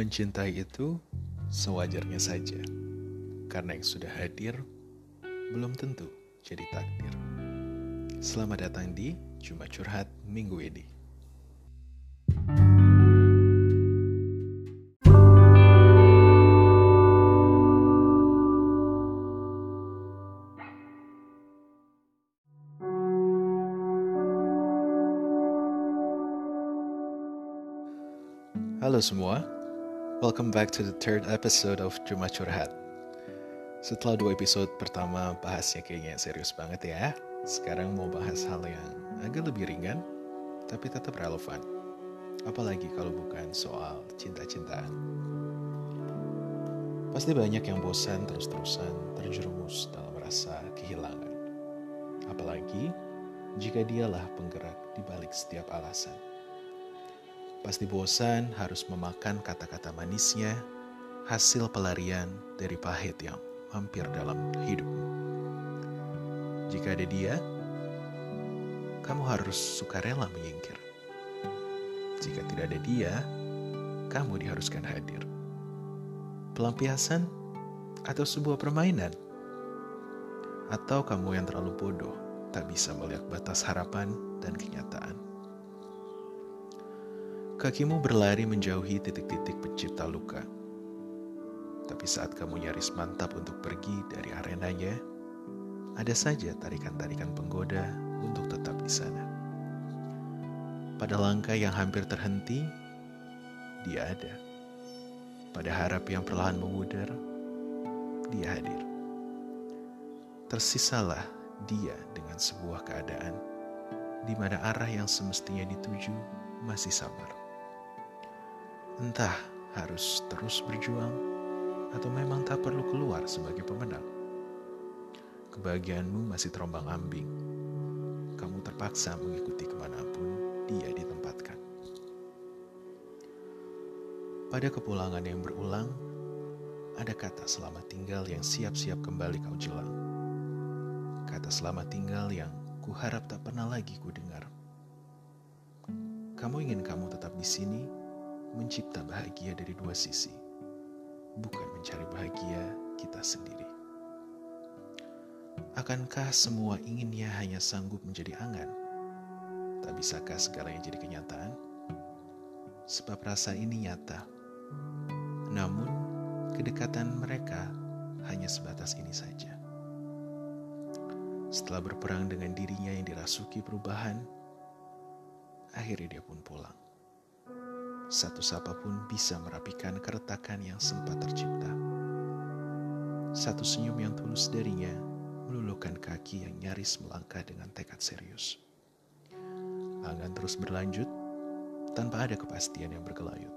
Mencintai itu sewajarnya saja, karena yang sudah hadir belum tentu jadi takdir. Selamat datang di Cuma Curhat Minggu ini. Halo semua, welcome back to the third episode of Cuma Curhat. Setelah dua episode pertama bahasnya kayaknya serius banget ya, sekarang mau bahas hal yang agak lebih ringan, tapi tetap relevan. Apalagi kalau bukan soal cinta-cintaan. Pasti banyak yang bosan terus-terusan terjerumus dalam rasa kehilangan. Apalagi jika dialah penggerak di balik setiap alasan. Pasti bosan harus memakan kata-kata manisnya, hasil pelarian dari pahit yang mampir dalam hidupmu. Jika ada dia, kamu harus sukarela menyingkir. Jika tidak ada dia, kamu diharuskan hadir. Pelampiasan atau sebuah permainan? Atau kamu yang terlalu bodoh tak bisa melihat batas harapan dan kenyataan? Kakimu berlari menjauhi titik-titik pencipta luka. Tapi saat kamu nyaris mantap untuk pergi dari arenanya, ada saja tarikan-tarikan penggoda untuk tetap di sana. Pada langkah yang hampir terhenti, dia ada. Pada harap yang perlahan memudar, dia hadir. Tersisalah dia dengan sebuah keadaan di mana arah yang semestinya dituju masih samar. Entah harus terus berjuang atau memang tak perlu keluar sebagai pemenang. Kebahagiaanmu masih terombang ambing. Kamu terpaksa mengikuti ke mana pun dia ditempatkan. Pada kepulangan yang berulang, ada kata selamat tinggal yang siap-siap kembali kau jelang. Kata selamat tinggal yang kuharap tak pernah lagi ku dengar. Kamu ingin kamu tetap di sini, mencipta bahagia dari dua sisi, bukan mencari bahagia kita sendiri. Akankah semua inginnya hanya sanggup menjadi angan? Tak bisakah segalanya jadi kenyataan? Sebab rasa ini nyata. Namun, kedekatan mereka hanya sebatas ini saja. Setelah berperang dengan dirinya yang dirasuki perubahan, akhirnya dia pun pulang satu sapa pun bisa merapikan keretakan yang sempat tercipta. Satu senyum yang tulus darinya meluluhkan kaki yang nyaris melangkah dengan tekad serius. Angan terus berlanjut tanpa ada kepastian yang berkelayut.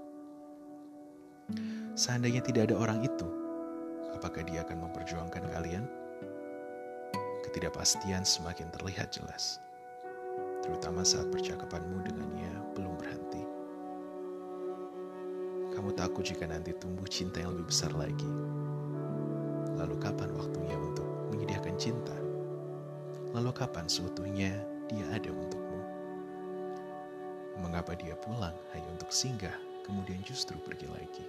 Seandainya tidak ada orang itu, apakah dia akan memperjuangkan kalian? Ketidakpastian semakin terlihat jelas, terutama saat percakapanmu dengannya belum berhenti. Kamu takut jika nanti tumbuh cinta yang lebih besar lagi. Lalu kapan waktunya untuk menyediakan cinta? Lalu kapan seutuhnya dia ada untukmu? Mengapa dia pulang hanya untuk singgah, kemudian justru pergi lagi?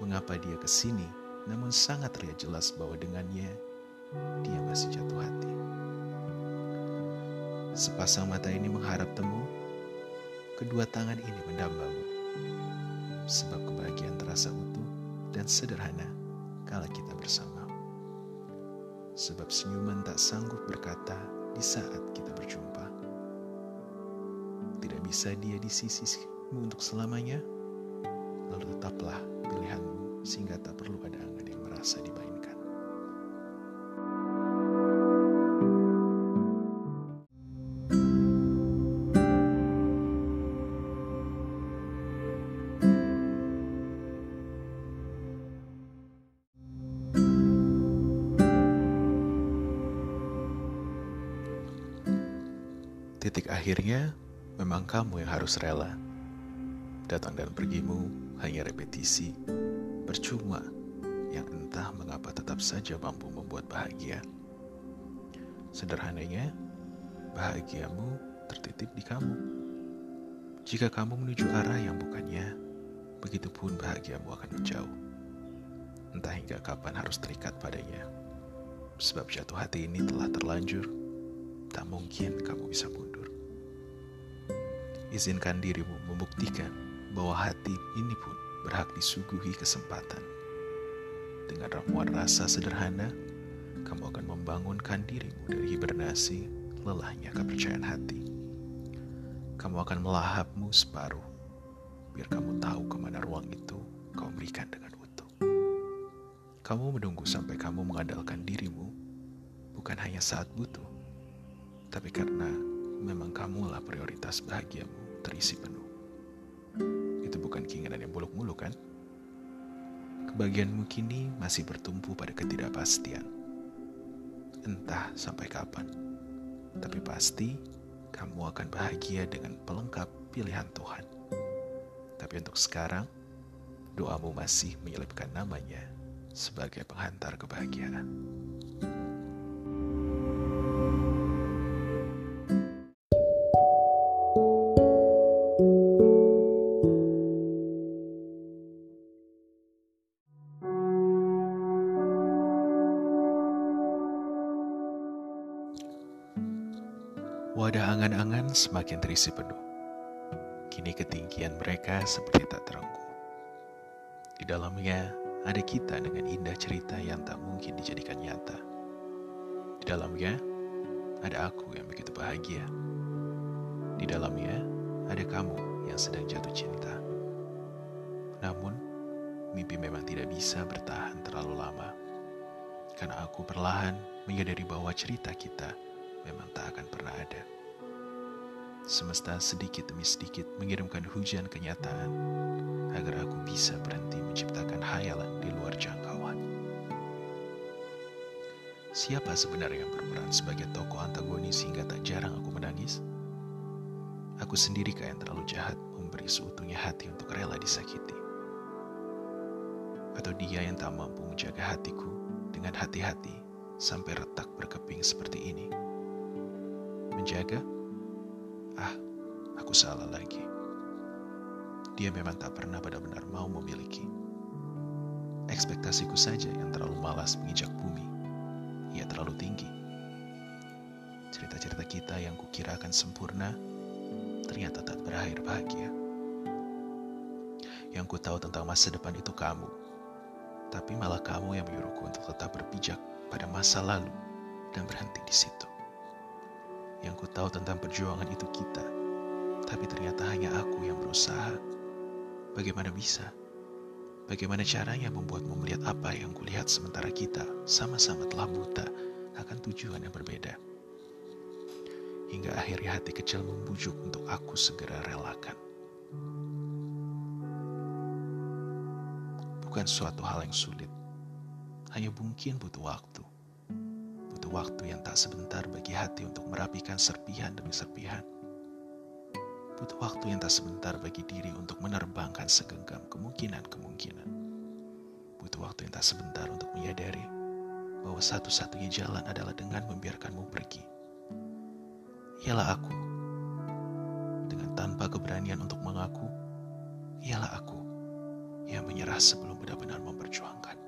Mengapa dia ke sini, namun sangat terlihat jelas bahwa dengannya dia masih jatuh hati? Sepasang mata ini mengharap temu, kedua tangan ini mendambamu sebab kebahagiaan terasa utuh dan sederhana kala kita bersama. Sebab senyuman tak sanggup berkata di saat kita berjumpa. Tidak bisa dia di sisimu untuk selamanya, lalu tetaplah pilihanmu sehingga tak perlu ada angan yang merasa dimainkan. Akhirnya memang kamu yang harus rela. Datang dan pergimu hanya repetisi, percuma yang entah mengapa tetap saja mampu membuat bahagia. Sederhananya, bahagiamu tertitip di kamu. Jika kamu menuju arah yang bukannya, begitupun bahagiamu akan menjauh. Entah hingga kapan harus terikat padanya. Sebab jatuh hati ini telah terlanjur, tak mungkin kamu bisa mundur. Izinkan dirimu membuktikan bahwa hati ini pun berhak disuguhi kesempatan. Dengan ramuan rasa sederhana, kamu akan membangunkan dirimu dari hibernasi lelahnya kepercayaan hati. Kamu akan melahapmu separuh, biar kamu tahu ke mana ruang itu kau berikan dengan utuh. Kamu menunggu sampai kamu mengandalkan dirimu, bukan hanya saat butuh, tapi karena memang kamulah prioritas bahagiamu terisi penuh. Itu bukan keinginan yang buluk-muluk kan? Kebahagiaanmu kini masih bertumpu pada ketidakpastian entah sampai kapan. Tapi pasti kamu akan bahagia dengan pelengkap pilihan Tuhan. Tapi untuk sekarang, doamu masih menyelipkan namanya sebagai penghantar kebahagiaan. Angan-angan semakin terisi penuh. Kini ketinggian mereka seperti tak teranggu. Di dalamnya ada kita dengan indah cerita yang tak mungkin dijadikan nyata. Di dalamnya ada aku yang begitu bahagia. Di dalamnya ada kamu yang sedang jatuh cinta. Namun, mimpi memang tidak bisa bertahan terlalu lama. Karena aku perlahan menyadari bahwa cerita kita memang tak akan pernah ada. Semesta sedikit demi sedikit mengirimkan hujan kenyataan agar aku bisa berhenti menciptakan hayalan di luar jangkauan. Siapa sebenarnya yang berperan sebagai tokoh antagonis hingga tak jarang aku menangis? Aku sendiri yang terlalu jahat memberi seutuhnya hati untuk rela disakiti? Atau dia yang tak mampu menjaga hatiku dengan hati-hati sampai retak berkeping seperti ini? menjaga? Ah, aku salah lagi. Dia memang tak pernah benar-benar mau memiliki. Ekspektasiku saja yang terlalu malas menginjak bumi. Ia terlalu tinggi. Cerita-cerita kita yang kukira akan sempurna, ternyata tak berakhir bahagia. Yang ku tahu tentang masa depan itu kamu, tapi malah kamu yang menyuruhku untuk tetap berpijak pada masa lalu dan berhenti di situ. Yang ku tahu tentang perjuangan itu kita, tapi ternyata hanya aku yang berusaha. Bagaimana bisa? Bagaimana caranya membuatmu melihat apa yang kulihat sementara kita sama-sama telah buta akan tujuan yang berbeda? Hingga akhirnya hati kecil membujuk untuk aku segera relakan. Bukan suatu hal yang sulit, hanya mungkin butuh waktu waktu yang tak sebentar bagi hati untuk merapikan serpihan demi serpihan. Butuh waktu yang tak sebentar bagi diri untuk menerbangkan segenggam kemungkinan-kemungkinan. Butuh waktu yang tak sebentar untuk menyadari bahwa satu-satunya jalan adalah dengan membiarkanmu pergi. Ialah aku. Dengan tanpa keberanian untuk mengaku, ialah aku yang menyerah sebelum benar-benar memperjuangkan.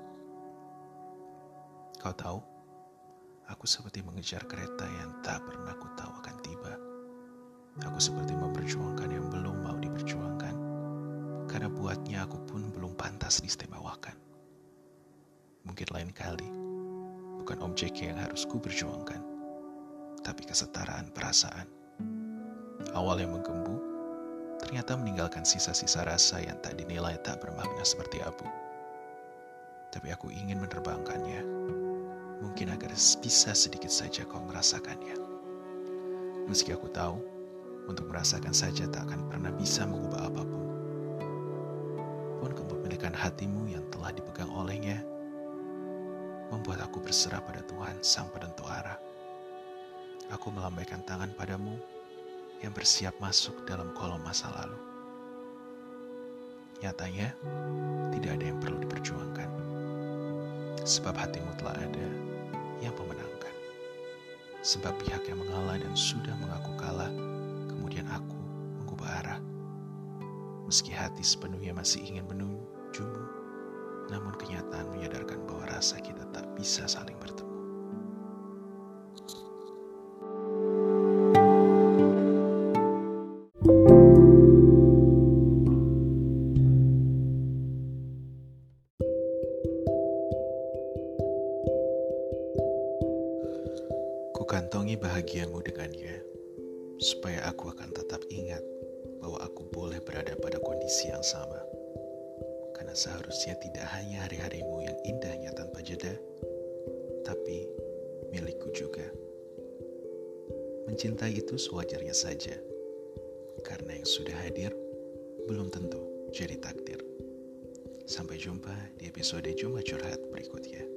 Kau tahu, Aku seperti mengejar kereta yang tak pernah ku tahu akan tiba. Aku seperti memperjuangkan yang belum mau diperjuangkan. Karena buatnya aku pun belum pantas diistimewakan. Mungkin lain kali, bukan objek yang harus ku perjuangkan, tapi kesetaraan perasaan. Awal yang menggembu, ternyata meninggalkan sisa-sisa rasa yang tak dinilai tak bermakna seperti abu. Tapi aku ingin menerbangkannya mungkin agar bisa sedikit saja kau merasakannya. Meski aku tahu, untuk merasakan saja tak akan pernah bisa mengubah apa pun. Pun kepemilikan hatimu yang telah dipegang olehnya, membuat aku berserah pada Tuhan Sang Penentu Arah. Aku melambaikan tangan padamu yang bersiap masuk dalam kolom masa lalu. Nyatanya, tidak ada yang perlu diperjuangkan. Sebab hatimu telah ada yang memenangkan. Sebab pihak yang mengalah dan sudah mengaku kalah, kemudian aku mengubah arah. Meski hati sepenuhnya masih ingin menujumu, namun kenyataan menyadarkan bahwa rasa kita tak bisa saling bertemu. Bahagiamu dengannya, supaya aku akan tetap ingat bahwa aku boleh berada pada kondisi yang sama. Karena seharusnya tidak hanya hari-harimu yang indahnya tanpa jeda, tapi milikku juga. Mencintai itu sewajarnya saja, karena yang sudah hadir belum tentu jadi takdir. Sampai jumpa di episode Jumat Curhat berikutnya.